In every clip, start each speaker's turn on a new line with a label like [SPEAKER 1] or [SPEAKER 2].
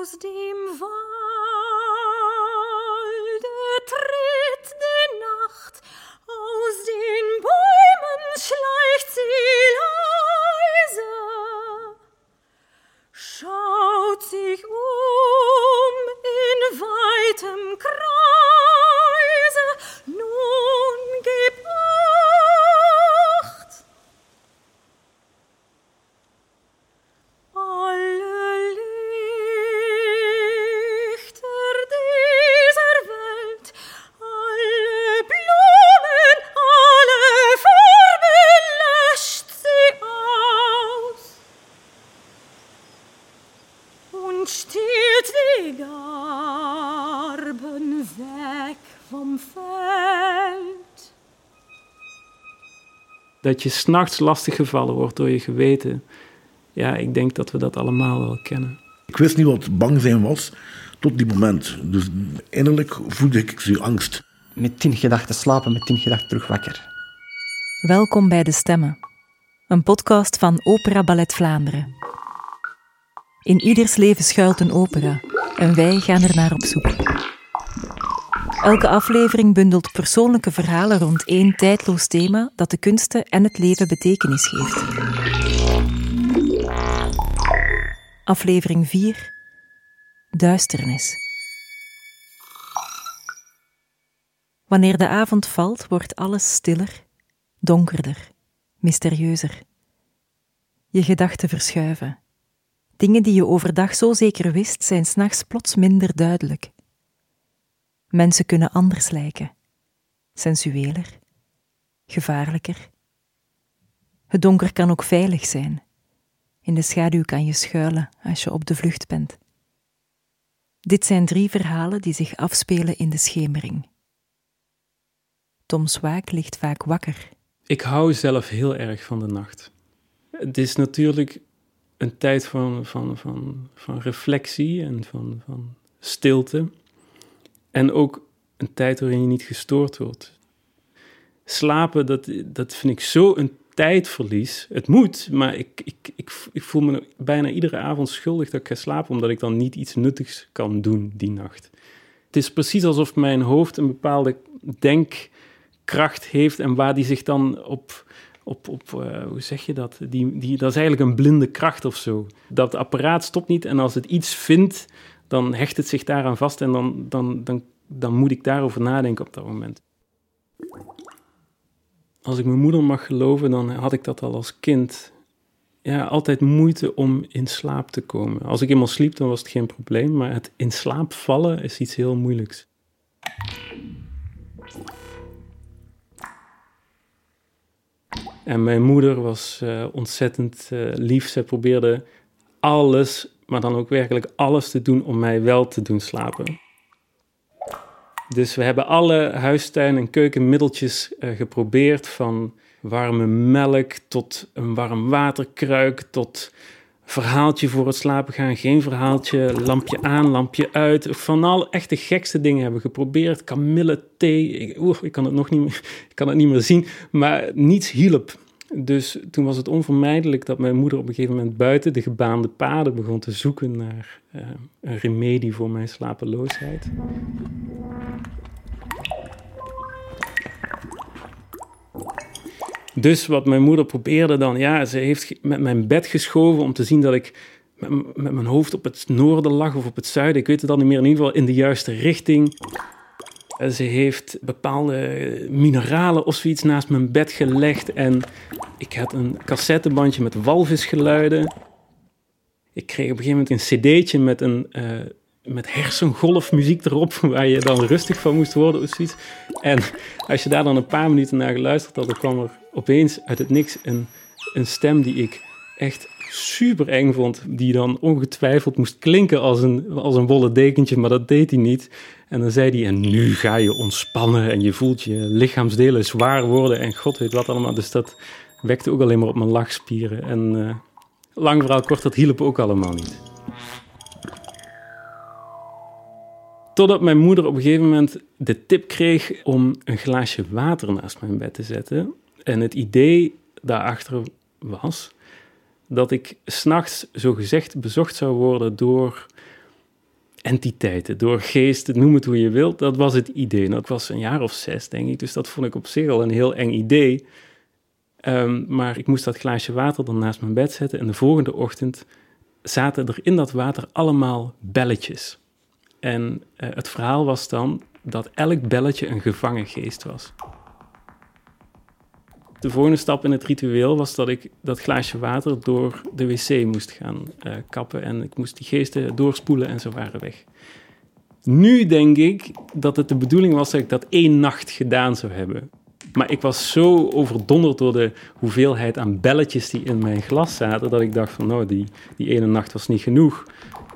[SPEAKER 1] Aus dem Walde
[SPEAKER 2] Dat je s'nachts lastiggevallen wordt door je geweten. Ja, ik denk dat we dat allemaal wel kennen.
[SPEAKER 3] Ik wist niet wat bang zijn was tot die moment. Dus innerlijk voelde ik die angst.
[SPEAKER 4] Met tien gedachten slapen, met tien gedachten terug wakker.
[SPEAKER 5] Welkom bij De Stemmen, een podcast van Opera Ballet Vlaanderen. In ieders leven schuilt een opera en wij gaan er naar op zoek. Elke aflevering bundelt persoonlijke verhalen rond één tijdloos thema dat de kunsten en het leven betekenis geeft. Aflevering 4 Duisternis. Wanneer de avond valt, wordt alles stiller, donkerder, mysterieuzer. Je gedachten verschuiven. Dingen die je overdag zo zeker wist, zijn s'nachts plots minder duidelijk. Mensen kunnen anders lijken, sensueler, gevaarlijker. Het donker kan ook veilig zijn. In de schaduw kan je schuilen als je op de vlucht bent. Dit zijn drie verhalen die zich afspelen in de schemering. Tom Swaak ligt vaak wakker.
[SPEAKER 2] Ik hou zelf heel erg van de nacht. Het is natuurlijk een tijd van, van, van, van reflectie en van, van stilte. En ook een tijd waarin je niet gestoord wordt. Slapen, dat, dat vind ik zo een tijdverlies. Het moet, maar ik, ik, ik, ik voel me bijna iedere avond schuldig dat ik ga slapen, omdat ik dan niet iets nuttigs kan doen die nacht. Het is precies alsof mijn hoofd een bepaalde denkkracht heeft en waar die zich dan op, op, op uh, hoe zeg je dat? Die, die, dat is eigenlijk een blinde kracht of zo. Dat apparaat stopt niet en als het iets vindt, dan hecht het zich daaraan vast en dan, dan, dan, dan moet ik daarover nadenken op dat moment. Als ik mijn moeder mag geloven, dan had ik dat al als kind. Ja, altijd moeite om in slaap te komen. Als ik eenmaal sliep, dan was het geen probleem, maar het in slaap vallen is iets heel moeilijks. En mijn moeder was uh, ontzettend uh, lief. Zij probeerde alles, maar dan ook werkelijk alles te doen om mij wel te doen slapen. Dus we hebben alle huistuin- en keukenmiddeltjes uh, geprobeerd, van warme melk tot een warm waterkruik, tot verhaaltje voor het slapen gaan, geen verhaaltje, lampje aan, lampje uit. Van al echt de gekste dingen hebben we geprobeerd. Kamille thee, ik, ik kan het nog niet meer, ik kan het niet meer zien, maar niets hielp. Dus toen was het onvermijdelijk dat mijn moeder op een gegeven moment buiten de gebaande paden begon te zoeken naar uh, een remedie voor mijn slapeloosheid. Dus wat mijn moeder probeerde dan, ja, ze heeft met mijn bed geschoven om te zien dat ik met, met mijn hoofd op het noorden lag of op het zuiden. Ik weet het dan niet meer, in ieder geval in de juiste richting. Ze heeft bepaalde mineralen of zoiets naast mijn bed gelegd. En ik had een cassettebandje met walvisgeluiden. Ik kreeg op een gegeven moment een cd'tje met, een, uh, met hersengolfmuziek erop, waar je dan rustig van moest worden of zoiets. En als je daar dan een paar minuten naar geluisterd had, dan kwam er opeens uit het niks een, een stem die ik echt super eng vond, die dan ongetwijfeld moest klinken als een, als een wollen dekentje, maar dat deed hij niet. En dan zei hij, en nu ga je ontspannen en je voelt je lichaamsdelen zwaar worden en god weet wat allemaal. Dus dat wekte ook alleen maar op mijn lachspieren. En uh, lang verhaal kort, dat hielp ook allemaal niet. Totdat mijn moeder op een gegeven moment de tip kreeg om een glaasje water naast mijn bed te zetten. En het idee daarachter was dat ik s'nachts zo gezegd bezocht zou worden door entiteiten, door geesten, noem het hoe je wilt. Dat was het idee. Nou, was een jaar of zes, denk ik, dus dat vond ik op zich al een heel eng idee. Ehm, maar ik moest dat glaasje water dan naast mijn bed zetten en de volgende ochtend zaten er in dat water allemaal belletjes. En uh, het verhaal was dan dat elk belletje een gevangen geest was. De volgende stap in het ritueel was dat ik dat glaasje water door de wc moest gaan uh, kappen. En ik moest die geesten doorspoelen en ze waren weg. Nu denk ik dat het de bedoeling was dat ik dat één nacht gedaan zou hebben. Maar ik was zo overdonderd door de hoeveelheid aan belletjes die in mijn glas zaten, dat ik dacht van nou, die, die ene nacht was niet genoeg.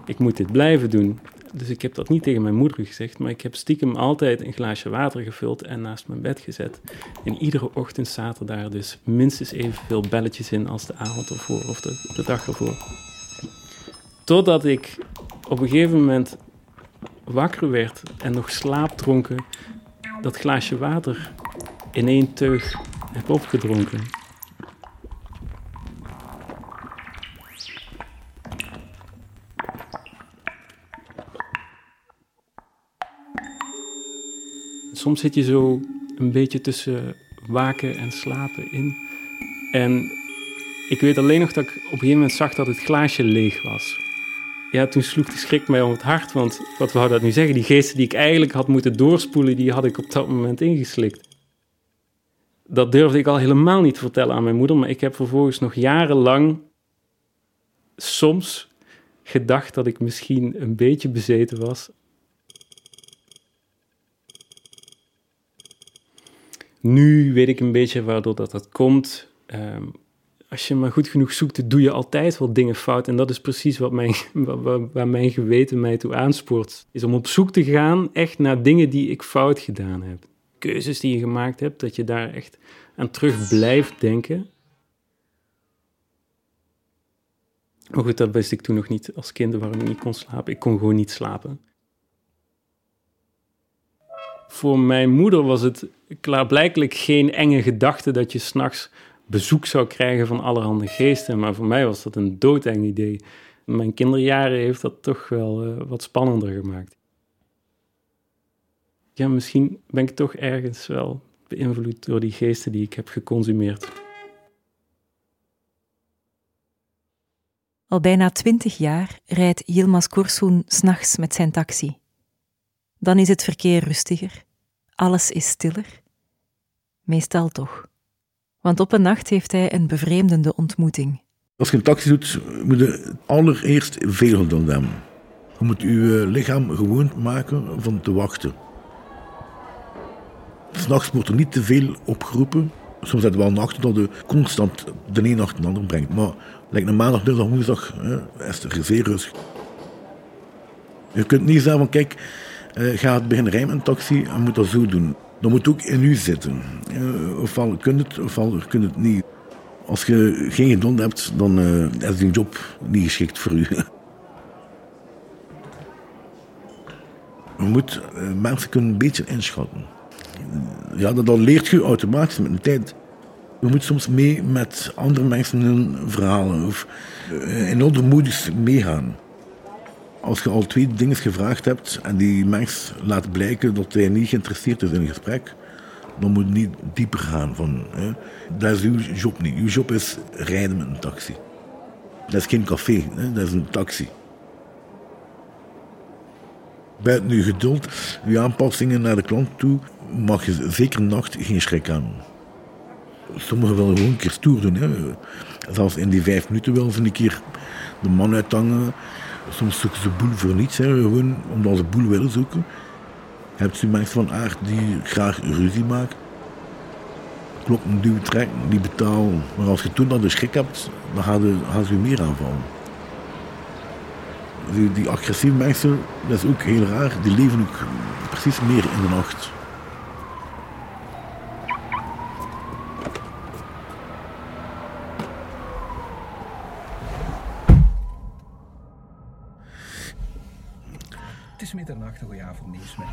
[SPEAKER 2] Ik moet dit blijven doen. Dus ik heb dat niet tegen mijn moeder gezegd, maar ik heb stiekem altijd een glaasje water gevuld en naast mijn bed gezet. En iedere ochtend zaten daar dus minstens evenveel belletjes in als de avond ervoor of de, de dag ervoor. Totdat ik op een gegeven moment wakker werd en nog slaapdronken dat glaasje water in één teug heb opgedronken. Soms zit je zo een beetje tussen waken en slapen in. En ik weet alleen nog dat ik op een gegeven moment zag dat het glaasje leeg was. Ja, toen sloeg de schrik mij om het hart, want wat wou dat nu zeggen? Die geesten die ik eigenlijk had moeten doorspoelen, die had ik op dat moment ingeslikt dat durfde ik al helemaal niet te vertellen aan mijn moeder, maar ik heb vervolgens nog jarenlang soms gedacht dat ik misschien een beetje bezeten was. Nu weet ik een beetje waardoor dat, dat komt. Um, als je maar goed genoeg zoekt, doe je altijd wel dingen fout. En dat is precies wat mijn, waar, waar mijn geweten mij toe aanspoort. Is om op zoek te gaan echt naar dingen die ik fout gedaan heb keuzes die je gemaakt hebt, dat je daar echt aan terug blijft denken. Maar goed, dat wist ik toen nog niet als kind waarom ik niet kon slapen. Ik kon gewoon niet slapen. Voor mijn moeder was het klaarblijkelijk geen enge gedachte dat je s'nachts bezoek zou krijgen van allerhande geesten. Maar voor mij was dat een doodeng idee. Mijn kinderjaren heeft dat toch wel uh, wat spannender gemaakt ja, misschien ben ik toch ergens wel beïnvloed door die geesten die ik heb geconsumeerd.
[SPEAKER 5] Al bijna twintig jaar rijdt Yilmaz Korsoen s'nachts met zijn taxi. Dan is het verkeer rustiger, alles is stiller. Meestal toch. Want op een nacht heeft hij een bevreemdende ontmoeting.
[SPEAKER 3] Als je een taxi doet, moet je allereerst veel hebben. Je moet je lichaam gewoon maken van te wachten. S'nachts wordt er niet te veel opgeroepen. Soms hebben we wel nachten dat je constant de een nacht de ander brengt. Maar lijkt een maandag, dinsdag, woensdag hè, is er zeer rustig. Je kunt niet zeggen van kijk, uh, ga het beginnen rijmen in een taxi en moet dat zo doen. Dat moet ook in u zitten. Uh, ofwel kun je het, ofwel kun je het niet. Als je geen geduld hebt, dan uh, is die job niet geschikt voor u. Je moet mensen kunnen een beetje inschatten ja, dat, leert je automatisch met de tijd. Je moet soms mee met andere mensen hun verhalen of eh, in andere meegaan. Als je al twee dingen gevraagd hebt en die mens laat blijken dat hij niet geïnteresseerd is in een gesprek, dan moet je niet dieper gaan. Van, hè. Dat is uw job niet. Uw job is rijden met een taxi. Dat is geen café, hè. dat is een taxi. Buiten uw geduld, uw aanpassingen naar de klant toe, mag je zeker nacht geen schrik aan. Sommigen willen gewoon een keer stoer doen. Hè. Zelfs in die vijf minuten willen ze een keer de man uithangen. Soms zoeken ze boel voor niets, hè. gewoon omdat ze boel willen zoeken. Je hebt mensen van aard die graag ruzie maken. Klokken duwen, trekken, die betalen. Maar als je toen dan de schrik hebt, dan gaan, gaan ze je meer aanvallen. Die, die agressieve mensen, dat is ook heel raar, die leven ook precies meer in de nacht.
[SPEAKER 6] is middernacht, een goede avondnieuws met.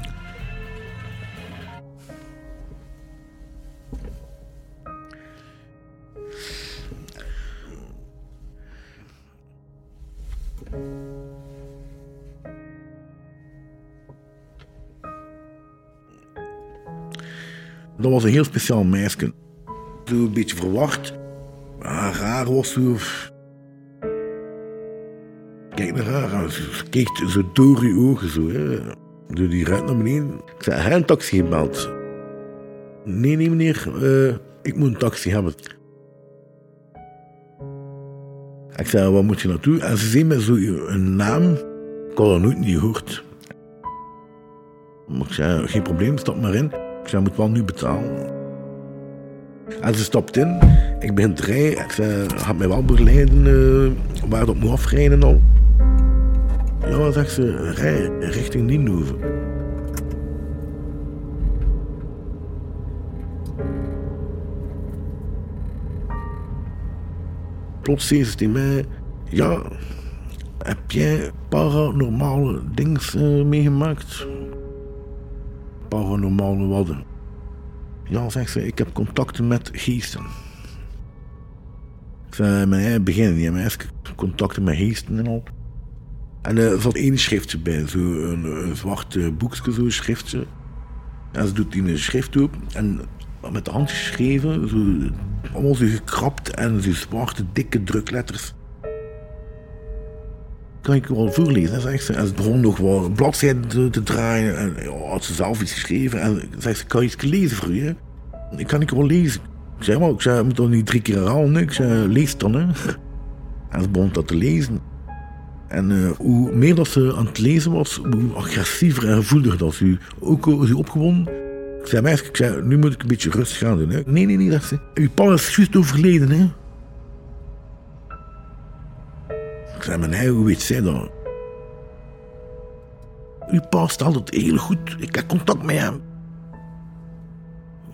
[SPEAKER 3] Dat was een heel speciaal meisje. Ze was een beetje verward. Haar haar was zo Kijk naar haar. Ze zo door je ogen. Zo, hè. Die ruit naar beneden. Ik zei, hij een taxi gebeld. Nee, nee meneer. eh, ik moet een taxi hebben. Ik zei, waar moet je naartoe? En ze zei me zo een naam. Ik had dat nooit niet gehoord. Maar ik zei, geen probleem, stap maar in. Ik zei, moet wel nu betalen. En ze stapt in. Ik begin te rijden. Ik zei, gaat mij wel begeleiden eh, waar dat moet afrijden al. Ja, zegt ze, rij richting Nienhoven. Plots tegen mij, ja, heb jij paranormale dingen eh, meegemaakt? Paranormale wadden. Ja, zegt ze, ik heb contacten met geesten. Ik zei, mijn eigen begin, die hebben eerst contacten met geesten en al. En er zat één schriftje bij, zo een, een zwart eh, boekje, zo'n schriftje. En ze doet die een schrift op en met de hand geschreven, zo, allemaal zo gekrapt en zo zwarte, dikke drukletters. Kan ik wel voorlezen, zegt ze. En ze begon nog wel bladzijden te, te draaien en ja, had ze zelf iets geschreven. En zegt ze, kan je iets lezen voor je? Ik kan ik wel lezen. Ik zei, maar ik zei, moet toch niet drie keer herhalen? Ik zei, lees dan, hè. En ze begon dat te lezen. En eh, hoe meer dat ze aan het lezen was, hoe agressiever en gevoeliger dat ze ook ze opgewonden. Ik zei, meisje, ik zei, nu moet ik een beetje rustig gaan doen. Nee, nee, nee, dat ze. Uw pa is juist overleden, hè. Ik zei, nee, hoe weet zij dat? Uw pa stelt het heel goed. Ik heb contact met hem.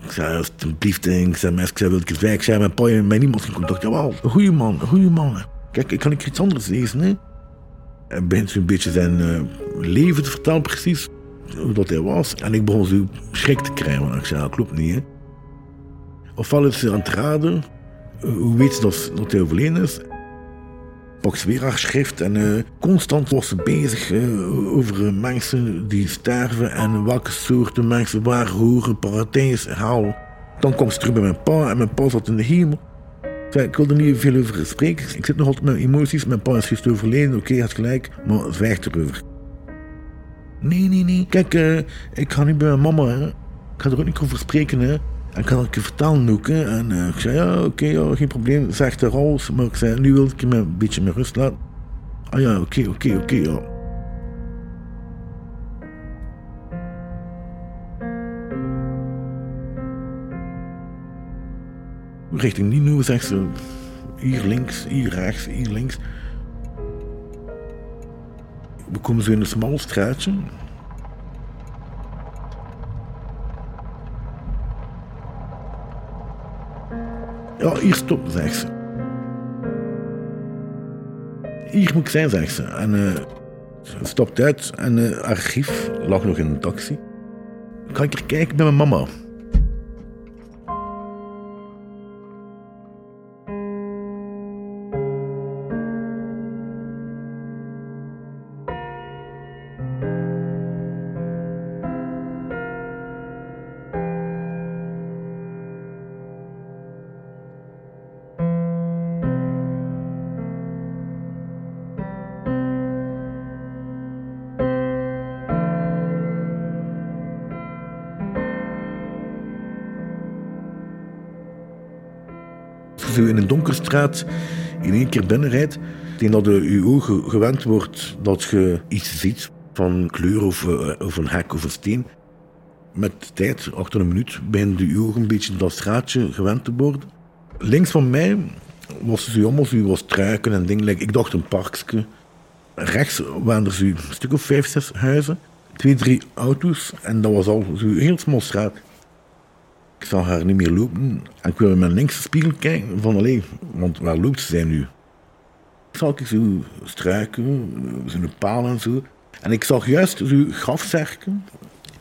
[SPEAKER 3] Ik zei, alsjeblieft, ik zei, meisje, ik zei, wil ik het? Ik zei, mijn pa heeft met niemand geen contact. Jawel, een goede man, een goede man. Kijk, ik kan ik iets anders lezen, hè. Begint zo'n beetje zijn eh, leven te vertellen, precies hoe dat hij was. En ik begon zo schrik te krijgen, want ik zei, dat klopt niet, hè. Ofwel is aan het raden, eh, hoe weet ze dat, dat hij overleden is? Pak ze weer haar schrift en eh, constant was ze bezig over mensen die sterven en welke soorten mensen waar horen paradijs halen. Dan kwam ze terug bij mijn pa en mijn pa zat in de hemel. Ik wil er niet veel over spreken. Ik zit nog altijd met emoties. Mijn pa is juist overleden, oké, hij had gelijk, maar zwijg erover. Nee, nee, nee. Kijk, eh, ik ga nu bij mijn mama. Ik ga er ook niet over spreken, hè. En ik kan het vertellen ook. En eh, ik zei, ja, oké, geen probleem. Zeg er alles. Maar ik zei, nu wil ik je een beetje meer rust laten. Ah ja, oké, oké, oké, ja. Richting Nino zegt ze, hier links, hier rechts, hier links. We komen zo in een smal straatje. Ja, hier stoppen, zegt ze. Hier moet ik zijn, zegt ze. En eh, ze stapt uit en het archief lag nog in een taxi. Kan ik er kijken bij mijn mama? Als zo in een donkere straat in één keer binnenrijdt, tegen dat je ogen gewend wordt dat je iets ziet van kleur of, eh, of een hek of een steen. Met tijd, achter een minuut, beginnen je ogen een beetje dat straatje gewend te worden. Links van mij was zo allemaal zo wat struiken en dingen. Ik dacht een parkje. Rechts waren er zo een stuk of vijf, zes huizen. Twee, drie auto's. En dat was al zo heel smal straat. Zag haar niet meer lopen. En ik wilde in mijn linkse spiegel kijken van alleen, want waar loopt ze nu? Ik zag ik zo struiken, zo'n paal en zo. En ik zag juist zo grafzerken.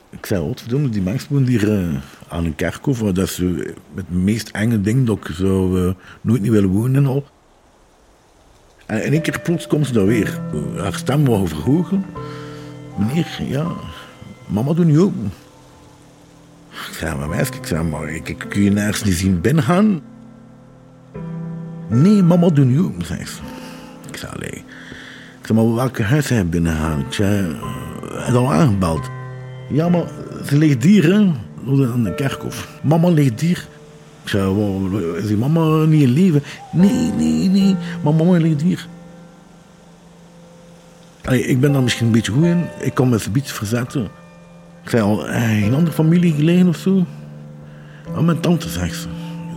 [SPEAKER 3] Ik zei, verdomme, die mensen wonen hier eh, aan een kerkhof. Dat is zo het meest enge ding dat ik zou eh, nooit niet willen wonen en al. En in één keer plots komt ze daar weer. Haar stem wou verhogen. Meneer, ja, mama doet niet open. Ik zei, maar meisje, ik zei, maar ik, kun je nergens niet zien binnengaan. Nee, mama, doe nu zei ze. Ik zei, allee. Ik zei, maar welke huis zijn binnengaan? Ik zei, uh, hij is al aangebeld. Ja, maar ze ligt hier, hè, aan de kerkhof. Mama ligt hier. Ik zei, is die mama niet in leven? Nee, nee, nee, mama ligt hier. Allee, ik ben daar misschien een beetje goed in. Ik kan me een beetje verzetten. Ik zei al, eh, een andere familie gelegen of zo? Oh, mijn tante, zegt ze.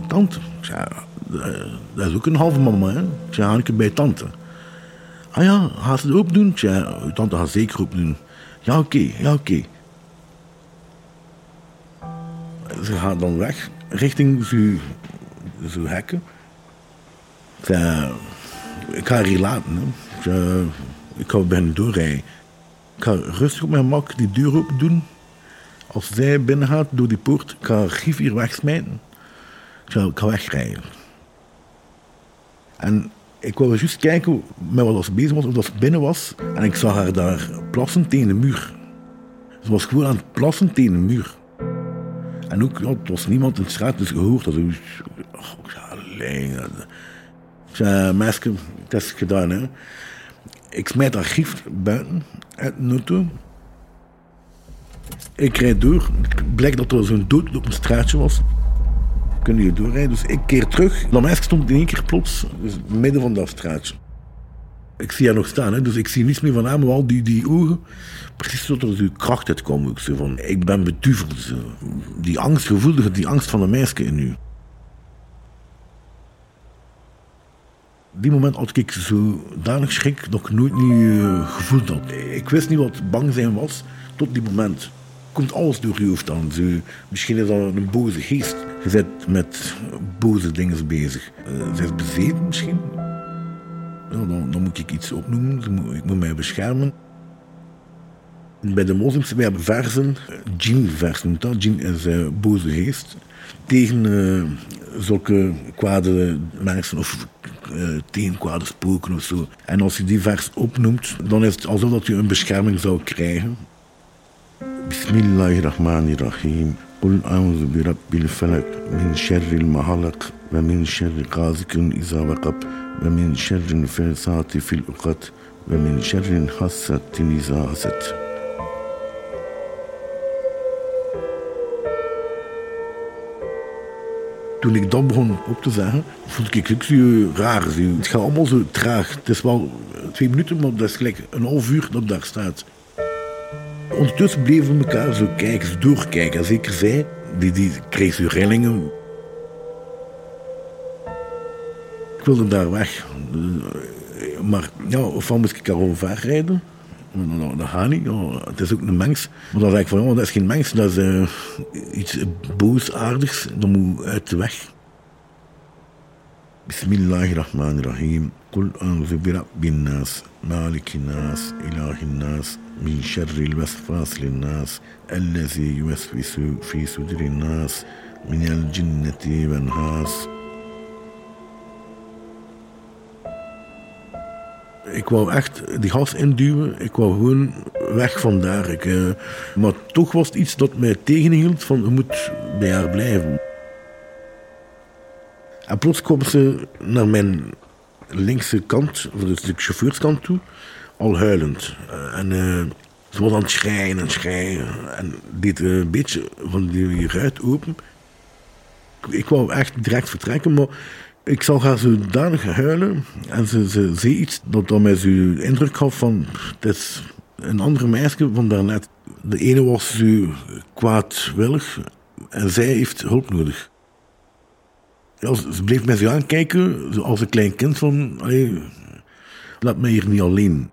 [SPEAKER 3] Tante? Ik zei, eh, dat is ook een halve mama, hè? Ik zei, ik bij tante. Ah ja, ga ze het open doen? Ik tante gaat zeker open doen. Ja, oké, ja, oké. Ze gaat dan weg, richting zo hekken. Ik zei, ik ga haar laten. Ik zei, ik ga bijna doorrijden. Ik ga rustig op mijn mak die deur open doen. Als zij binnen gaat door die poort, ik ga haar gief hier wegsmijten. Ik ga, wegrijden. En ik wilde juist kijken met wat ze bezig was, of ze binnen was. En ik zag haar daar plassen tegen de muur. Ze was gewoon aan het plassen tegen de muur. En ook, ja, was niemand in de straat, dus gehoord dat ze... Alleen... Ik zei, meisje, het is gedaan, hè. Ik smijt archief buiten uit de. Ik rijd door. Het blijkt dat er zo'n dood op een straatje was. Kunnen je doorrijden. Dus ik keer terug. Meisje stond in één keer plots dus midden van dat straatje. Ik zie haar nog staan, dus ik zie niets meer van haar, maar al die, die ogen. Precies tot er zo kracht uitkwam. Ik, van, ik ben beduveld. Zo. Die angst, gevoelde die angst van een meisje in u. die moment had ik zodanig schrik ik nooit niet gevoeld had. Ik wist niet wat bang zijn was tot die moment. Komt alles door je hoofd dan. Misschien is dat een boze geest. Je bent met boze dingen bezig. Uh, ze is bezeten misschien. Dan, moet ik iets opnoemen. Ik moet mij beschermen. Bij de moslims we hebben versen, djinn-versen. Djinn is uh, boze geest. Tegen zulke kwade mensen of uh, tegen kwade spoken of zo. En als je die vers opnoemt, dan is het alsof dat je een bescherming zou krijgen. Bismillahirrahmanirrahim. Kul a'udhu bi rabbil felak min şerril mahalak ve min sharri gazikun iza waqab ve min sharri fesati fil ukat ve min sharri hassatin iza haset. Toen ik dat begon op te zeggen, voelde ik het raar. Het gaat allemaal zo traag. Het is wel twee minuten, maar dat is gelijk een half uur dat daar staat. Ondertussen bleven we elkaar zo kijken, zo doorkijken. En zeker zij, die, die kreeg rillingen. Ik wilde daar weg. Maar ja, ofwel moest ik haar rijden. Dat, dat gaat niet. Ja, het is ook een mens. Maar dan zeg ik van, ja, dat is geen mens, dat is uh, iets boosaardigs. Dat moet uit de weg. Bismillahirrahmanirrahim. قل أعوذ برب الناس مالك الناس إله الناس من شر الوسواس للناس الذي يوسوس في صدر الناس من الجنة والناس Ik wou echt die gas induwen. Ik wou gewoon weg van daar. Ik, uh, maar toch was het iets dat mij tegenhield van je moet bij haar blijven. En plots kwam ze naar mijn linkse kant, of de chauffeurskant toe, al huilend. Uh, en uh, ze was aan het schreien en schreien. En deed een beetje van die ruit open. Ik, wou echt direct vertrekken, maar ik zag haar zodanig huilen en ze, ze zei iets dat dan mij zo indruk gaf van het is een andere meisje van daarnet. De ene was zo kwaadwillig en zij heeft hulp nodig. Ja, ze bleef mij zo aankijken als een klein kind van laat mij hier niet alleen.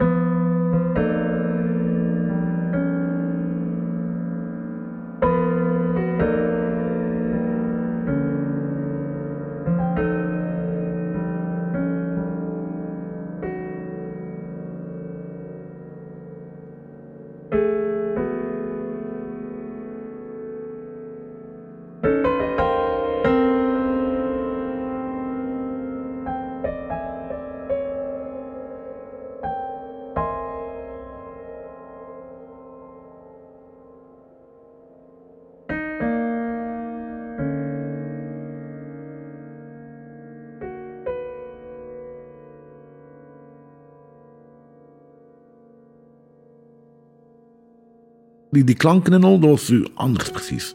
[SPEAKER 3] Die, klanken en al, dat was anders precies.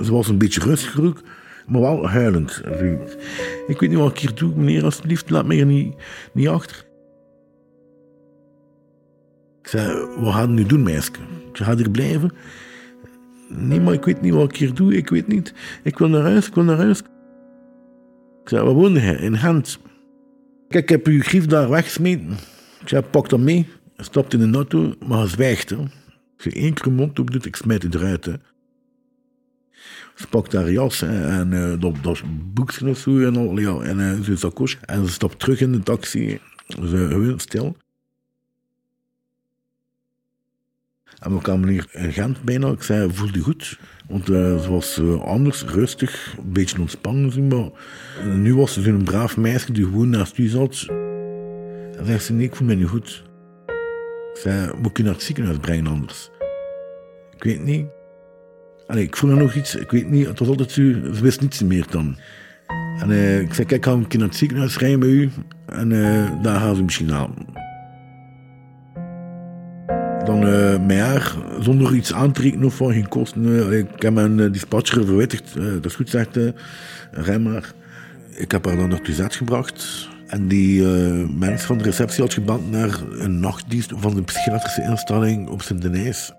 [SPEAKER 3] Ze was een beetje rustig maar wel huilend. Ik weet niet wat ik hier doe, meneer, alsjeblieft, laat me hier niet, niet achter. Ik zei, wat gaan we nu doen, meisje? Ik zei, ga hier blijven? Nee, maar ik weet niet wat ik hier doe, ik weet niet. Ik wil naar huis, ik wil naar huis. Ik zei, waar woonde hij? In Gent. Kijk, ik heb uw grief daar weggesmeten. Ik zei, pak dat mee. Hij stapt in de auto, maar hij zwijgt. Hè. Als je één keer een mond op doet, ik smijt het eruit. Ze pakt haar jas en uh, dat, dat boekje of zo en al, ja, en uh, zijn sacoche. En ze stapt terug in de taxi. Ze gewoon stil. En we kwamen hier in Gent bijna. Ik zei, voel je goed? Want ze was anders, rustig, een beetje ontspannen. Maar nu was ze zo'n braaf meisje die gewoon naast u zat. En zegt ze, nee, ik voel me niet goed. Zei, moet je naar het ziekenhuis brengen anders? Ik weet niet. Allee, ik voel er nog iets, ik weet niet. Het was altijd zo, ze wist niets meer dan. En ik zei, kijk, ga een naar het ziekenhuis rijden bij u. En daar gaan ze misschien halen dan uh, met zonder iets aan te rekenen of van geen kosten. Ik heb mijn dispatcher verwittigd, dat is goed zegt, rij maar. Ik heb haar dan naar Tuzet gebracht. En die mens van de receptie had gebeld naar een nachtdienst van de psychiatrische instelling op Sint-Denijs.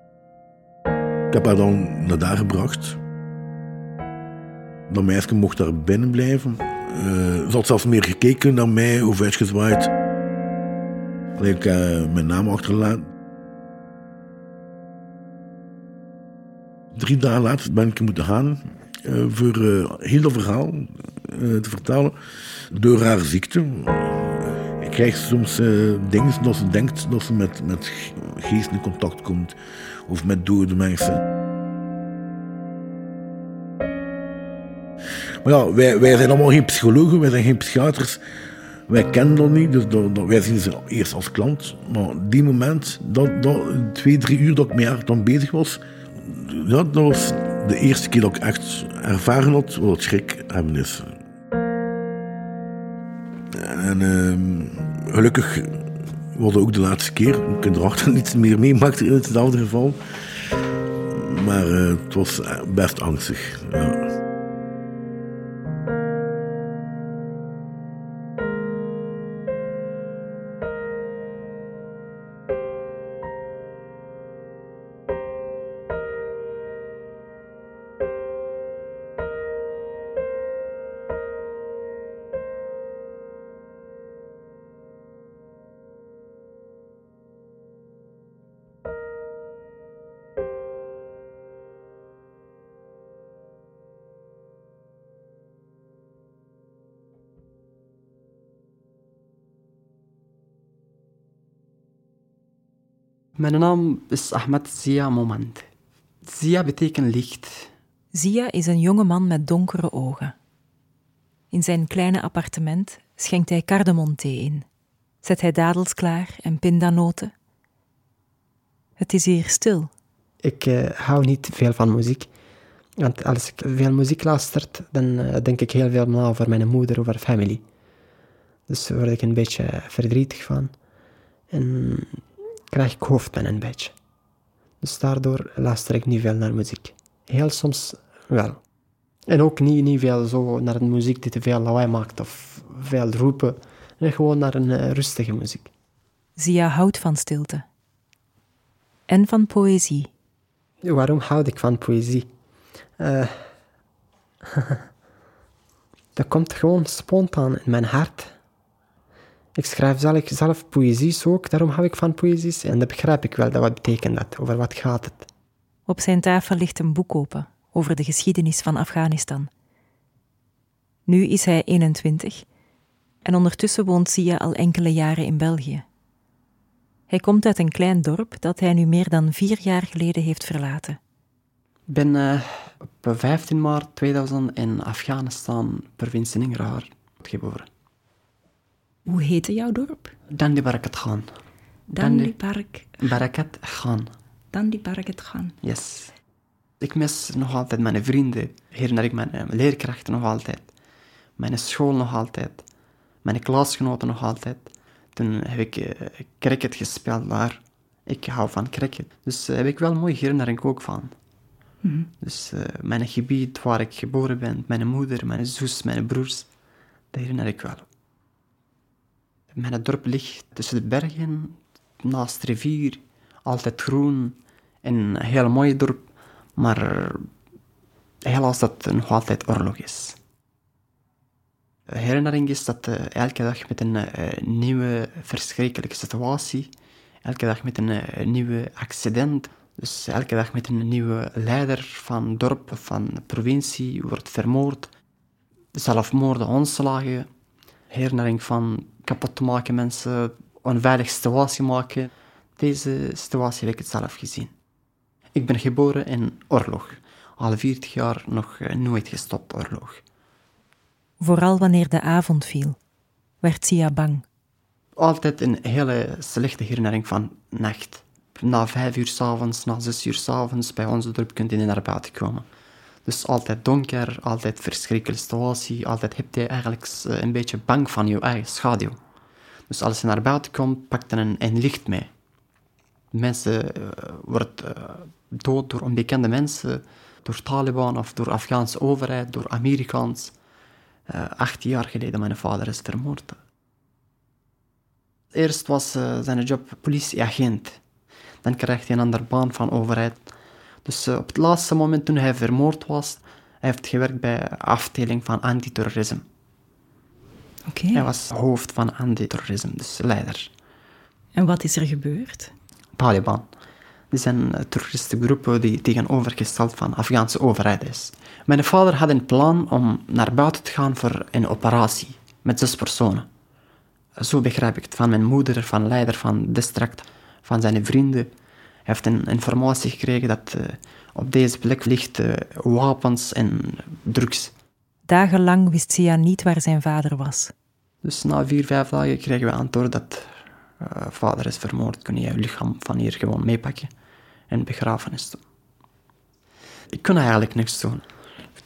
[SPEAKER 3] Ik heb haar dan naar daar gebracht. Dat meisje mocht daar binnen blijven. ze had zelfs meer gekeken naar mij, of uitgezwaaid. Ik heb mijn naam achterlaten. Drie dagen later ben ik moeten gaan uh, voor uh, heel dat verhaal uh, te vertalen. Door haar ziekte. ik krijg soms dingen dat ze denkt dat ze met, met geesten in contact komt. Of met dode mensen. Maar ja, wij, wij zijn allemaal geen psychologen, wij zijn geen psychiaters. Wij kennen dat niet, dus wij zien ze eerst als klant. Maar die moment, dat, dat, twee, drie uur dat ik met haar bezig was, dat was de eerste keer dat ik echt ervaren had wat schrik hebben is. En uh, gelukkig het ook de laatste keer. Ik heb erachter niets meer meemaakte in hetzelfde geval. Maar uh, het was best angstig. Ja.
[SPEAKER 4] Mijn naam is Ahmed Zia Moment. Zia betekent licht.
[SPEAKER 5] Zia is een jonge man met donkere ogen. In zijn kleine appartement schenkt hij cardamonthee in. Zet hij dadels klaar en pindanoten. Het is hier stil.
[SPEAKER 4] Ik uh, hou niet veel van muziek. Want als ik veel muziek luister, dan uh, denk ik heel veel na over mijn moeder, over familie. Dus daar word ik een beetje verdrietig van. En krijg ik hoofdpijn een beetje. Dus daardoor luister ik niet veel naar muziek. Heel soms wel. En ook niet, niet veel zo naar een muziek die te veel lawaai maakt of veel roepen. En gewoon naar een uh, rustige muziek.
[SPEAKER 5] Zia houdt van stilte. En van poëzie.
[SPEAKER 4] Waarom houd ik van poëzie? Uh, dat komt gewoon spontaan in mijn hart. Ik schrijf zelf, zelf poëzies ook, daarom hou ik van poëzies. En dat begrijp ik wel, dat wat betekent dat, over wat gaat het.
[SPEAKER 5] Op zijn tafel ligt een boek open over de geschiedenis van Afghanistan. Nu is hij 21 en ondertussen woont Sia al enkele jaren in België. Hij komt uit een klein dorp dat hij nu meer dan vier jaar geleden heeft verlaten.
[SPEAKER 4] Ik ben uh, op 15 maart 2000 in Afghanistan, provincie Ningraar, geboren.
[SPEAKER 5] Hoe heette jouw dorp?
[SPEAKER 4] Dandi Barakat Khan.
[SPEAKER 5] Dandi Park.
[SPEAKER 4] Barakat Khan.
[SPEAKER 5] Dandi Barakat Khan.
[SPEAKER 4] Yes. Ik mis nog altijd mijn vrienden. Herinner ik mijn uh, leerkrachten nog altijd. Mijn school nog altijd. Mijn klasgenoten nog altijd. Toen heb ik uh, cricket gespeeld daar. Ik hou van cricket. Dus daar heb ik wel mooie herinnering ook van. Dus eh, mijn gebied waar ik geboren ben, mijn moeder, mijn zus, mijn broers, dat herinner ik wel. Mijn dorp ligt tussen de bergen, naast de rivier, altijd groen en een heel mooi dorp, maar helaas dat nog altijd oorlog is. De herinnering is dat eh, elke dag met een eh, nieuwe verschrikkelijke situatie, elke dag met een eh, nieuwe accident, dus elke dag met een nieuwe leider van dorp, van provincie, wordt vermoord, zelfmoorden, onslagen, herinnering van kapot te maken mensen, onveilige situatie maken. Deze situatie heb ik het zelf gezien. Ik ben geboren in oorlog. Al 40 jaar nog eh, nooit gestopt oorlog.
[SPEAKER 5] Vooral wanneer de avond viel, werd Sia bang.
[SPEAKER 4] Altijd een hele slechte herinnering van nacht. Na vijf uur s'avonds, na zes uur s'avonds, bij onze dorp kunt je niet naar buiten komen. Dus altijd donker, altijd verschrikkelijke situatie, altijd heb je eigenlijk eh, een beetje bang van je eigen schaduw. Dus als je naar buiten komt, pak je een, een licht mee. Mensen uh, worden uh, dood door onbekende mensen, door Taliban of door Afghaanse overheid, door Amerikaans. Uh, acht jaar geleden mijn vader is vermoord. Eerst was zijn job politieagent. Dan kreeg hij een andere baan van overheid. Dus uh, op het laatste moment toen hij vermoord was, hij heeft gewerkt bij de afdeling van antiterrorisme.
[SPEAKER 5] Oké.
[SPEAKER 4] Hij was hoofd van antiterrorisme, dus leider.
[SPEAKER 5] En wat is er gebeurd?
[SPEAKER 4] Taliban. Die zijn terroristengroepen die tegenovergesteld van de Afghaanse overheid is. Mijn vader had een plan om naar buiten te gaan voor een operatie met zes personen. Zo begrijp ik het van mijn moeder, van de leider van het district, van zijn vrienden. Hij heeft een informatie gekregen dat uh, op deze plek ligt uh, wapens en drugs.
[SPEAKER 5] Dagenlang wist Sia niet waar zijn vader was.
[SPEAKER 4] Dus na vier, vijf dagen kregen we antwoord dat uh, vader is vermoord. Kun je je lichaam van hier gewoon meepakken en begrafenis doen. Ik kon eigenlijk niks doen.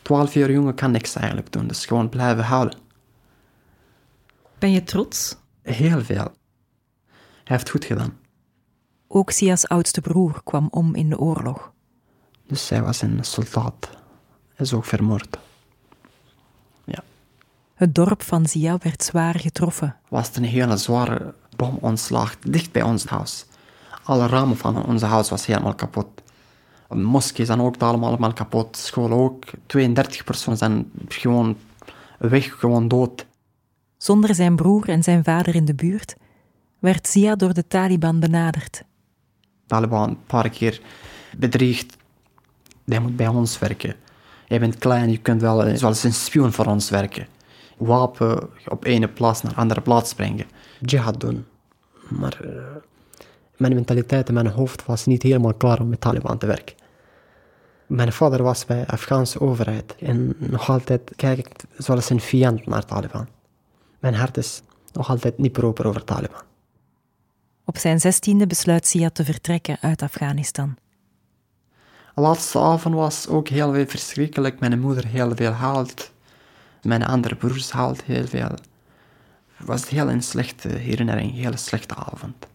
[SPEAKER 4] Twaalf jaar jongen kan niks eigenlijk doen, dus gewoon blijven houden.
[SPEAKER 5] Ben je trots?
[SPEAKER 4] Heel veel. Hij heeft goed gedaan.
[SPEAKER 5] Ook Sia's oudste broer kwam om in de oorlog.
[SPEAKER 4] Dus hij was een soldaat. Hij is ook vermoord. Ja.
[SPEAKER 5] Het dorp van Sia werd zwaar getroffen.
[SPEAKER 4] Was een hele zware bomonslag dicht bij ons huis. Alle ramen van ons huis was helemaal kapot. Moskeeën zijn ook allemaal kapot. School ook. 32 personen zijn gewoon weg, gewoon dood.
[SPEAKER 5] Zonder zijn broer en zijn vader in de buurt werd Zia door de Taliban benaderd.
[SPEAKER 4] Taliban een paar keer bedreigd. Jij moet bij ons werken. Jij bent klein, je kunt wel zoals een spion voor ons werken. Wapen op ene plaats naar andere plaats brengen. Jihad doen. Maar uh, mijn mentaliteit en mijn hoofd was niet helemaal klaar om met Taliban te werken. Mijn vader was bij de Afghaanse overheid en nog altijd kijk ik zoals een vijand naar Taliban. Mijn hart is nog altijd niet proper over Taliban.
[SPEAKER 5] Op zijn zestiende besluit Sia te vertrekken uit Afghanistan.
[SPEAKER 4] De laatste avond was ook heel veel verschrikkelijk. Mijn moeder heel veel haalt. Mijn andere broers haalt heel veel. Het was heel een slechte herinnering, een hele slechte avond.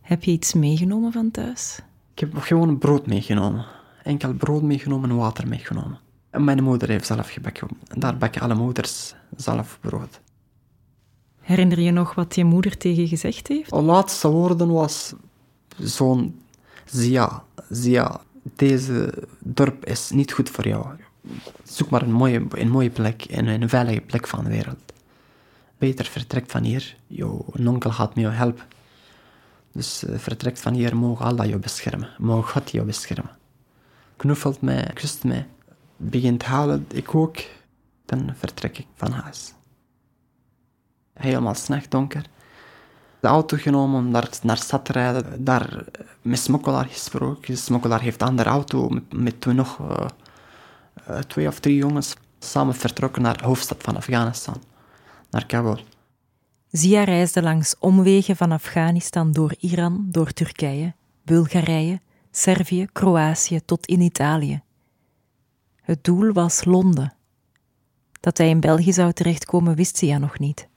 [SPEAKER 5] Heb je iets meegenomen van thuis?
[SPEAKER 4] Ik heb gewoon brood meegenomen. Enkel brood meegenomen en water meegenomen. En mijn moeder heeft zelf gebakken. Daar bakken alle moeders zelf brood.
[SPEAKER 5] Herinner je nog wat je moeder tegen je gezegd heeft?
[SPEAKER 4] De laatste woorden was zo'n... Zia, Zia, deze dorp is niet goed voor jou. Zoek maar een mooie, een mooie plek, een, een veilige plek van de wereld. Beter vertrek van hier. Jouw onkel gaat me helpen. Dus uh, vertrek van hier, mogen Allah je beschermen. Mogen God je beschermen. Knuffelt mij, kust mij begint halen, ik ook, dan vertrek ik van huis. Helemaal s'nacht donker. De auto genomen om naar, stad te rijden. Daar met smokkelaar gesproken. De smokkelaar heeft een andere auto met, toen nog uh, uh, twee of drie jongens. Samen vertrokken naar de hoofdstad van Afghanistan, naar Kabul.
[SPEAKER 5] Zia reisde langs omwegen van Afghanistan door Iran, door Turkije, Bulgarije, Servië, Kroatië tot in Italië. Het doel was Londen. Dat hij in België zou terechtkomen, wist Sia nog niet.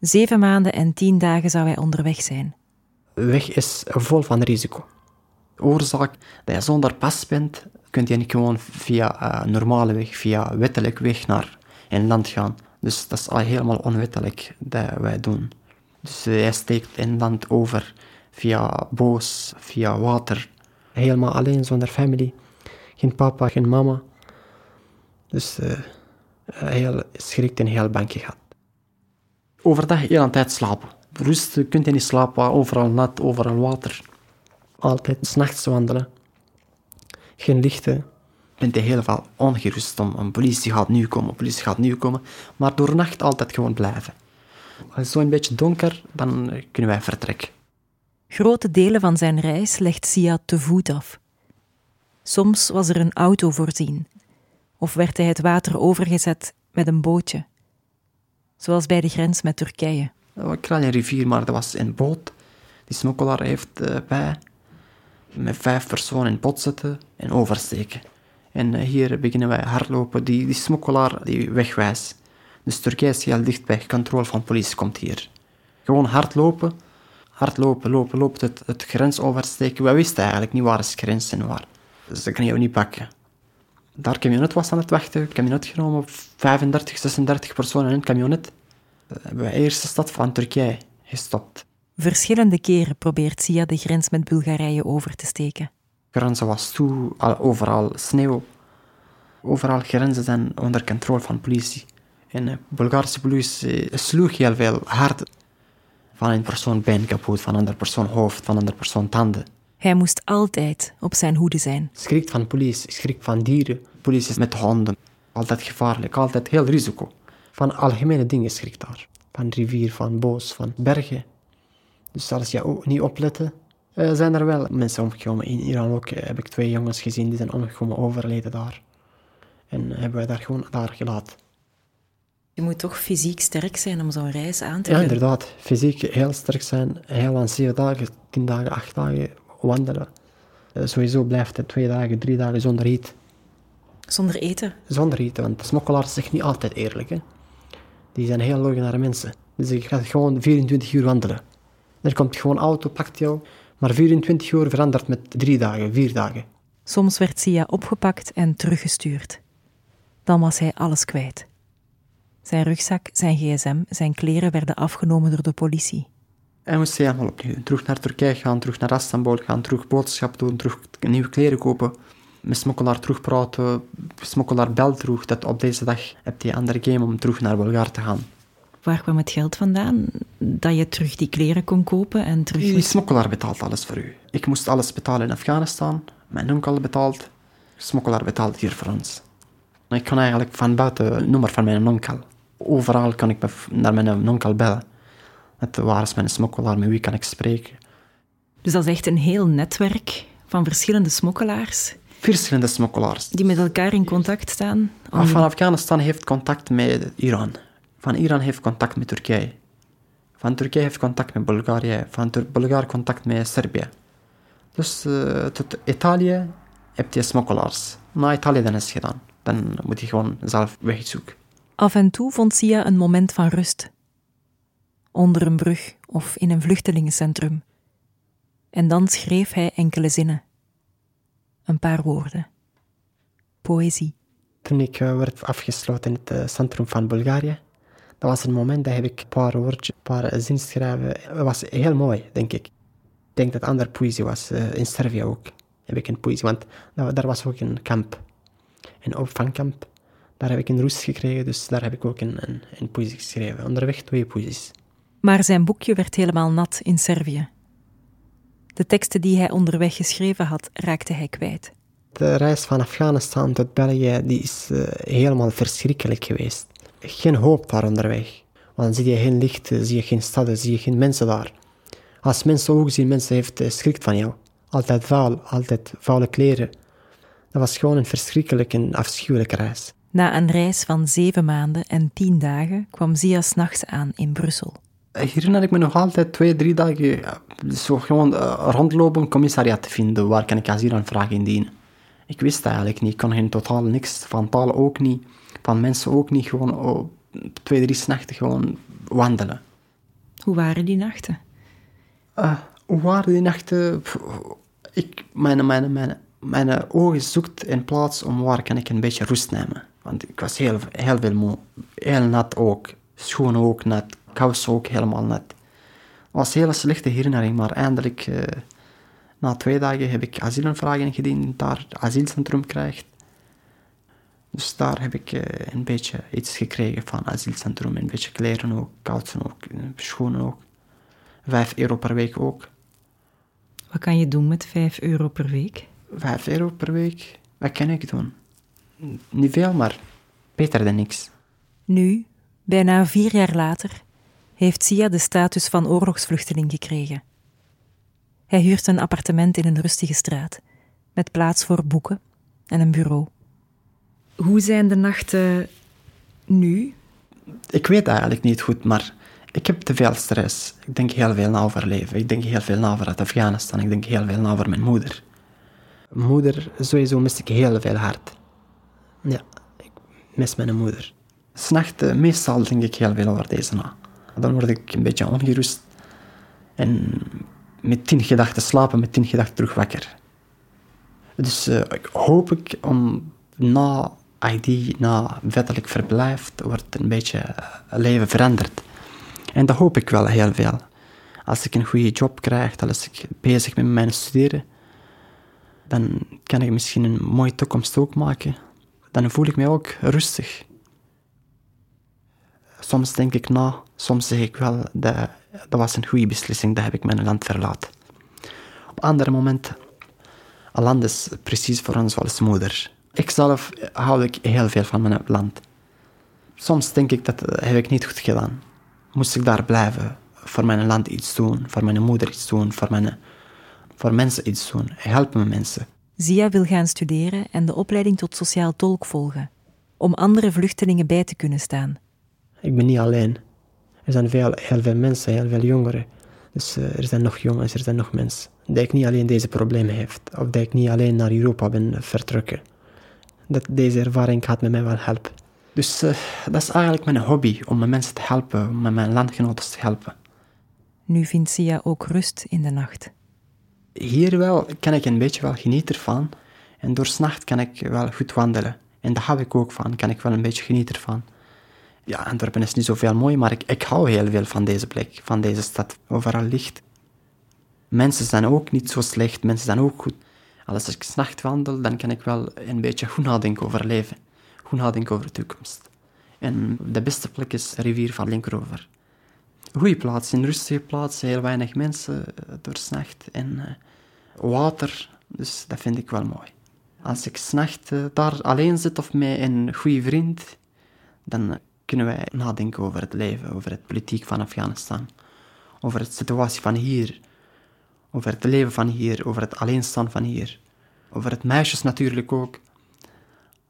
[SPEAKER 5] Zeven maanden en tien dagen zou hij onderweg zijn.
[SPEAKER 4] Weg is vol van risico. Oorzaak dat je zonder pas bent, kun je niet gewoon via een normale weg, via wettelijk weg naar een land gaan. Dus dat is al helemaal onwettelijk dat wij doen. Dus uh, hij steekt een land over via boos, via water. Helemaal alleen, zonder familie. Geen papa, geen mama. Dus uh, heel schrikt en heel bang gehad. Overdag heel aan tijd slapen. Rust kunt je niet slapen, overal nat, overal water. Altijd s'nachts wandelen. Geen lichten. Bent je heel veel ongerust om, een politie gaat nu komen, politie gaat nu komen. Maar door nacht altijd gewoon blijven. Als het zo een beetje donker, dan kunnen wij vertrekken.
[SPEAKER 5] Grote delen van zijn reis legt Sia te voet af. Soms was er een auto voorzien, of werd hij het water overgezet met een bootje, zoals bij de grens met Turkije.
[SPEAKER 4] Een kleine rivier, maar dat was een boot. Die smokkelaar heeft uh, bij met vijf personen in pot zetten en oversteken. En uh, hier beginnen wij hardlopen, die, die smokkelaar die wegwijst. Dus Turkije is heel dichtbij, controle van politie komt hier. Gewoon hardlopen, hardlopen, lopen, lopen, het, het grens oversteken. Wij wisten eigenlijk niet waar de grens en waar. Dus dat kan je niet pakken. Daar camionet was aan het wachten, camionet genomen, 35, 36 personen in het camionet. Hebben wij eerste stad van Turkije gestopt.
[SPEAKER 5] Verschillende keren probeert Sia de grens met Bulgarije over te steken.
[SPEAKER 4] De grens was toe, overal sneeuw. Overal grenzen zijn onder controle van politie. En de Bulgaarse politie sloeg heel veel hard. Van een persoon been kapot, van een andere persoon hoofd, van een andere persoon tanden.
[SPEAKER 5] Hij moest altijd op zijn hoede zijn.
[SPEAKER 4] Schrikt van politie, schrikt van dieren. Politie met honden. Altijd gevaarlijk, altijd heel risico. Van algemene dingen schrikt daar. Van rivier, van bos, van bergen. Dus als je ook niet opletten, uh, zijn er wel mensen omgekomen. In Iran ook uh, heb ik twee jongens gezien die zijn omgekomen, overleden daar. En hebben we daar gewoon daar gelaten.
[SPEAKER 5] Je moet toch fysiek sterk zijn om zo'n reis aan te
[SPEAKER 4] Ja,
[SPEAKER 5] kunnen.
[SPEAKER 4] inderdaad. Fysiek heel sterk zijn. Heel aan zeven dagen, tien dagen, acht dagen wandelen. Uh, sowieso blijft het twee dagen, drie dagen zonder eten.
[SPEAKER 5] Zonder eten?
[SPEAKER 4] Zonder eten, want smokkelaars zijn niet altijd eerlijk. Hè? Die zijn heel logenare mensen. Dus je gaat gewoon 24 uur wandelen. Er komt gewoon auto, pakt jou. Maar 24 uur verandert met drie dagen, vier dagen.
[SPEAKER 5] Soms werd Sia opgepakt en teruggestuurd. Dan was hij alles kwijt. Zijn rugzak, zijn gsm, zijn kleren werden afgenomen door de politie.
[SPEAKER 4] Hij moest helemaal opnieuw. Terug naar Turkije gaan, terug naar Istanbul gaan, terug boodschap doen, terug nieuwe kleren kopen. Met smokkelaar terugpraten, smokkelaar belt terug dat op deze dag heb je andere game om terug naar Bulgaar te gaan.
[SPEAKER 5] Waar kwam het geld vandaan? Dat je terug die kleren kon kopen en terug...
[SPEAKER 4] Die smokkelaar betaalt alles voor u. Ik moest alles betalen in Afghanistan. Mijn onkel betaalt. Smokkelaar betaalt hier voor ons. Ik kan eigenlijk van buiten het nummer van mijn onkel. Overal kan ik naar mijn onkel bellen. Het, waar is mijn smokkelaar? Met wie kan ik spreken?
[SPEAKER 5] Dus dat is echt een heel netwerk van verschillende smokkelaars?
[SPEAKER 4] Verschillende smokkelaars.
[SPEAKER 5] Die met elkaar in contact staan?
[SPEAKER 4] Om... Van Afghanistan heeft contact met Iran. Van Iran heeft contact met Turkije. Van Turkije heeft contact met Bulgarije. Van Bulgarije contact met Servië. Dus uh, tot Italië heb je smokkelaars. Na Italië dan is het gedaan. Dan moet je gewoon zelf wegzoeken.
[SPEAKER 5] Af en toe vond Sia een moment van rust. Onder een brug of in een vluchtelingencentrum. En dan schreef hij enkele zinnen. Een paar woorden. Poëzie.
[SPEAKER 4] Toen ik uh, werd afgesloten in het uh, centrum van Bulgarije, dat was een moment dat heb ik een paar woordjes, een paar zinnen schrijven. Dat was heel mooi, denk ik. Ik denk dat andere poëzie was, in Servië ook heb ik een poëzie, want nou, daar was ook een kamp, een opvangkamp. Daar heb ik een rust gekregen, dus daar heb ik ook een, een, een poëzie geschreven. Onderweg twee poëzies.
[SPEAKER 5] Maar zijn boekje werd helemaal nat in Servië. De teksten die hij onderweg geschreven had, raakte hij kwijt.
[SPEAKER 4] De reis van Afghanistan tot België die is uh, helemaal verschrikkelijk geweest. Geen hoop daar onderweg. Want dan zie je geen licht, zie je geen steden, zie je geen mensen daar. Als mensen ook zien, mensen heeft uh, schrik van jou. Altijd vuil, altijd vuile kleren. Dat was gewoon een verschrikkelijke en afschuwelijke reis.
[SPEAKER 5] Na een reis van zeven maanden en tien dagen kwam Zia s'nachts aan in Brussel.
[SPEAKER 4] Herinner ik me nog altijd twee, drie dagen zo gewoon uh, rondlopen, een commissariat te vinden. Waar kan ik asielaanvraag indienen? Ik wist eigenlijk niet. Ik kon geen totaal niks. Van taal ook niet. Van mensen ook niet. Gewoon oh, twee, drie nachten gewoon wandelen.
[SPEAKER 5] Hoe waren die nachten?
[SPEAKER 4] Uh, Hoe waren die nachten? Ik, mijn, mijn, mijn, mijn ogen zoekt een plaats om waar kan ik een beetje rust nemen. Want ik was heel, heel veel moe. Heel nat ook. Schoenen ook nat. Kousen ook helemaal nat. Het was een hele slechte herinnering, maar eindelijk, uh, na twee dagen, heb ik asielaanvragen gediend, daar asielcentrum krijgt. Dus daar heb ik uh, een beetje iets gekregen van asielcentrum. Een beetje kleren ook, kousen ook, schoenen ook. Vijf euro per week ook.
[SPEAKER 5] Wat kan je doen met vijf euro per week?
[SPEAKER 4] Vijf euro per week? Wat kan ik doen? Niet veel, maar beter dan niks.
[SPEAKER 5] Nu, bijna vier jaar later, heeft Sia de status van oorlogsvluchteling gekregen. Hij huurt een appartement in een rustige straat, met plaats voor boeken en een bureau. Hoe zijn de nachten nu?
[SPEAKER 4] Ik weet eigenlijk niet goed, maar ik heb te veel stress. Ik denk heel veel na over leven. Ik denk heel veel na over Afghanistan. Ik denk heel veel na over mijn moeder. Moeder, sowieso mis ik heel veel hard. Ja, ik mis mijn moeder. S'nachts, meestal denk ik heel veel over deze na. Dan word ik een beetje ongerust. En met tien gedachten slapen, met tien gedachten terug wakker. Dus uh, ik hoop ik om na ID, na wettelijk verblijf, wordt een beetje uh, leven veranderd. En dat hoop ik wel heel veel. Als ik een goede job krijg, als ik bezig ben met mijn studeren, dan kan ik misschien een mooie toekomst ook maken. Dan voel ik me ook rustig. Soms denk ik na, soms zeg ik wel, dat, dat was een goede beslissing, dat heb ik mijn land verlaten. Op andere momenten, een land is precies voor ons als moeder. Ikzelf hou ik heel veel van mijn land. Soms denk ik dat heb ik niet goed gedaan moest ik daar blijven. Voor mijn land iets doen, voor mijn moeder iets doen, voor, mijn, voor mensen iets doen. Helpen mensen.
[SPEAKER 5] Zia wil gaan studeren en de opleiding tot sociaal tolk volgen, om andere vluchtelingen bij te kunnen staan.
[SPEAKER 4] Ik ben niet alleen. Er zijn veel, heel veel mensen, heel veel jongeren. Dus uh, er zijn nog jongens, er zijn nog mensen. Dat ik niet alleen deze problemen heeft, of dat ik niet alleen naar Europa ben vertrokken. Dat deze ervaring gaat met mij wel helpen. Dus uh, dat is eigenlijk mijn hobby, om mensen te helpen, om mijn landgenoten te helpen.
[SPEAKER 5] Nu vindt Sia ook rust in de nacht.
[SPEAKER 4] Hier wel kan ik een beetje wel genieten van. En door nacht kan ik wel goed wandelen. En daar hou ik ook van, kan ik wel een beetje genieten van. Ja, Antwerpen is niet zoveel mooi, maar ik, ik hou heel veel van deze plek, van deze stad. Overal licht. Mensen zijn ook niet zo slecht, mensen zijn ook goed. Als ik s'nacht wandel, dan kan ik wel een beetje goed nadenken over leven goed nadenken over de toekomst. En de beste plek is de rivier van Linkerover. Goeie plaats, een rustige plaats, heel weinig mensen uh, door s'nacht en uh, water, dus dat vind ik wel mooi. Als ik s'nacht uh, daar alleen zit of met een goede vriend, dan kunnen wij nadenken over het leven, over het politiek van Afghanistan, over de situatie van hier, over het leven van hier, over het alleenstaan van hier, over het meisjes natuurlijk ook.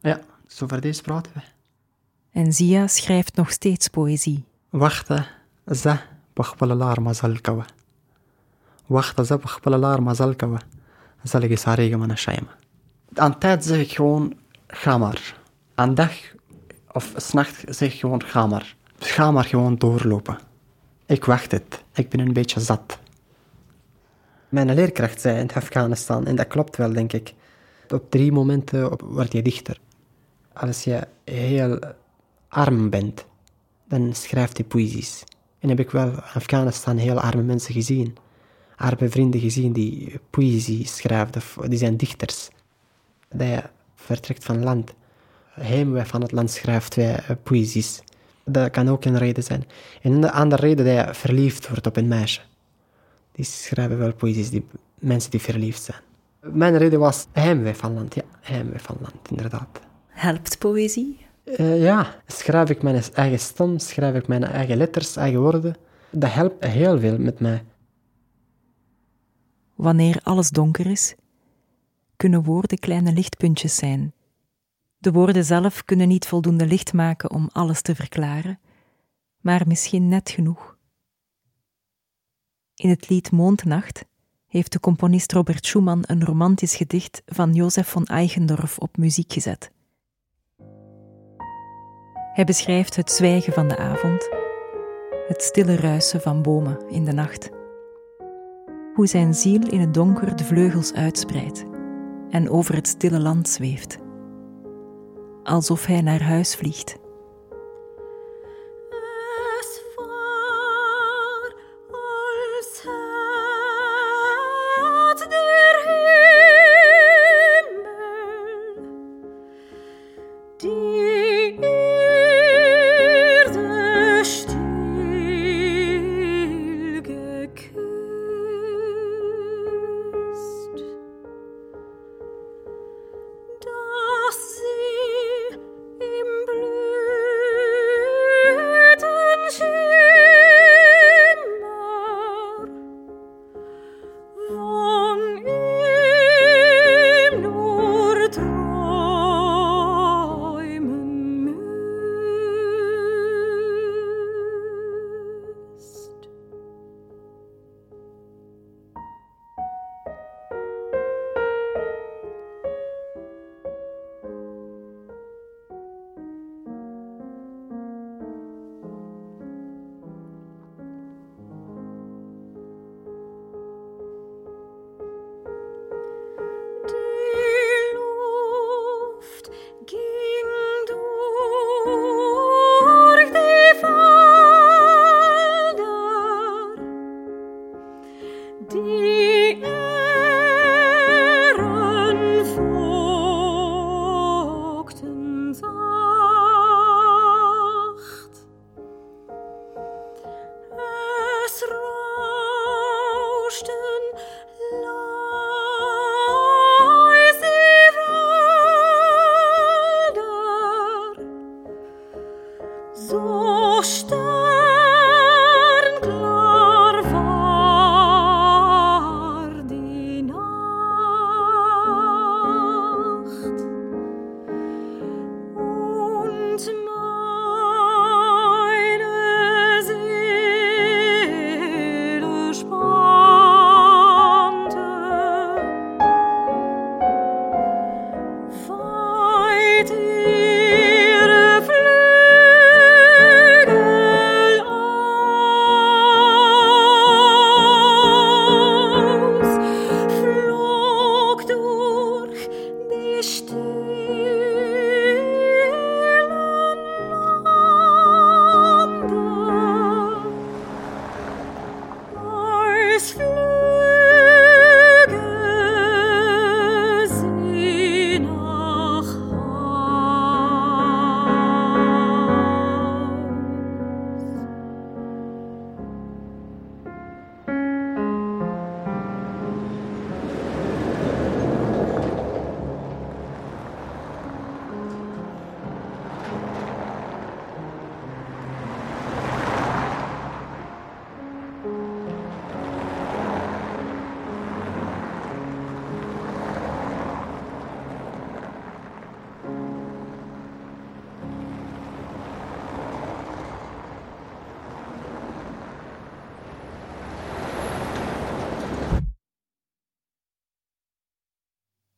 [SPEAKER 4] Ja, zover over deze praten we.
[SPEAKER 5] En Zia schrijft nog steeds poëzie.
[SPEAKER 4] Wachten, ze, bachbalalaar mazalkawa. Wachten, ze, bachbalalaar mazalkawa. Zal ik eens haar regen aan tijd zeg ik gewoon, ga maar. Aan dag of s'nacht zeg gewoon, ga maar. Ga maar gewoon doorlopen. Ik wacht het. Ik ben een beetje zat. Mijn leerkracht zei in Afghanistan, en dat klopt wel, denk ik. Op drie momenten word je dichter als je heel arm bent, dan schrijft hij poëzies. En heb ik wel in Afghanistan heel arme mensen gezien. Arme vrienden gezien die poëzie schrijven, die zijn dichters. Dat je vertrekt van land, heimweg van het land schrijft wij eh, poëzies. Dat kan ook een reden zijn. En een andere reden dat je verliefd wordt op een meisje. Die schrijven wel poëzies, die mensen die verliefd zijn. Mijn reden was heimwee van land, ja, heimwee van land, inderdaad.
[SPEAKER 5] Helpt poëzie?
[SPEAKER 4] Uh, ja, schrijf ik mijn eigen stem, schrijf ik mijn eigen letters, eigen woorden. Dat helpt heel veel met mij.
[SPEAKER 5] Wanneer alles donker is, kunnen woorden kleine lichtpuntjes zijn. De woorden zelf kunnen niet voldoende licht maken om alles te verklaren, maar misschien net genoeg. In het lied Mondnacht heeft de componist Robert Schumann een romantisch gedicht van Jozef von Eichendorff op muziek gezet. Hij beschrijft het zwijgen van de avond, het stille ruisen van bomen in de nacht. hoe zijn ziel in het donker de vleugels uitspreidt en over het stille land zweeft, alsof hij naar huis vliegt.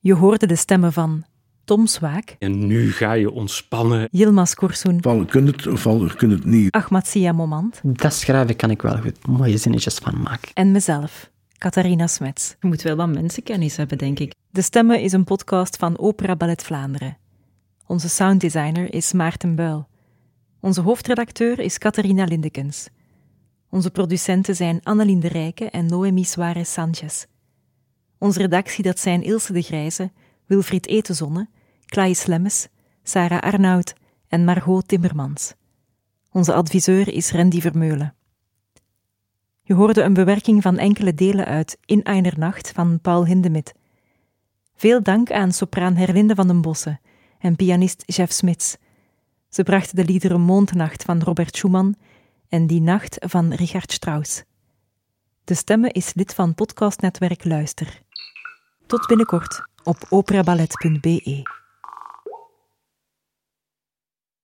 [SPEAKER 5] Je hoorde de stemmen van Tom Swaak,
[SPEAKER 2] En nu ga je ontspannen.
[SPEAKER 5] Yilmaz Korsoen,
[SPEAKER 3] Ofwel kun het, ofwel kun het niet.
[SPEAKER 5] Ahmad Sia Momand
[SPEAKER 4] Dat schrijven kan ik wel goed mooie zinnetjes van maken.
[SPEAKER 5] en mezelf, Catharina Smets.
[SPEAKER 7] Je moet wel wat mensenkennis hebben, denk ik.
[SPEAKER 5] De Stemmen is een podcast van Opera Ballet Vlaanderen. Onze sounddesigner is Maarten Buil. Onze hoofdredacteur is Catharina Lindekens. Onze producenten zijn Annelien de Rijke en Noemi Suarez Sanchez. Onze redactie dat zijn Ilse de Grijze, Wilfried Etenzonne, Klaas Lemmes, Sarah Arnoud en Margot Timmermans. Onze adviseur is Randy Vermeulen. Je hoorde een bewerking van enkele delen uit In einer Nacht van Paul Hindemith. Veel dank aan sopraan Herlinde van den Bossen en pianist Jeff Smits. Ze brachten de liederen Mondnacht van Robert Schumann en Die Nacht van Richard Strauss. De Stemmen is lid van podcastnetwerk Luister. Tot binnenkort op operaballet.be.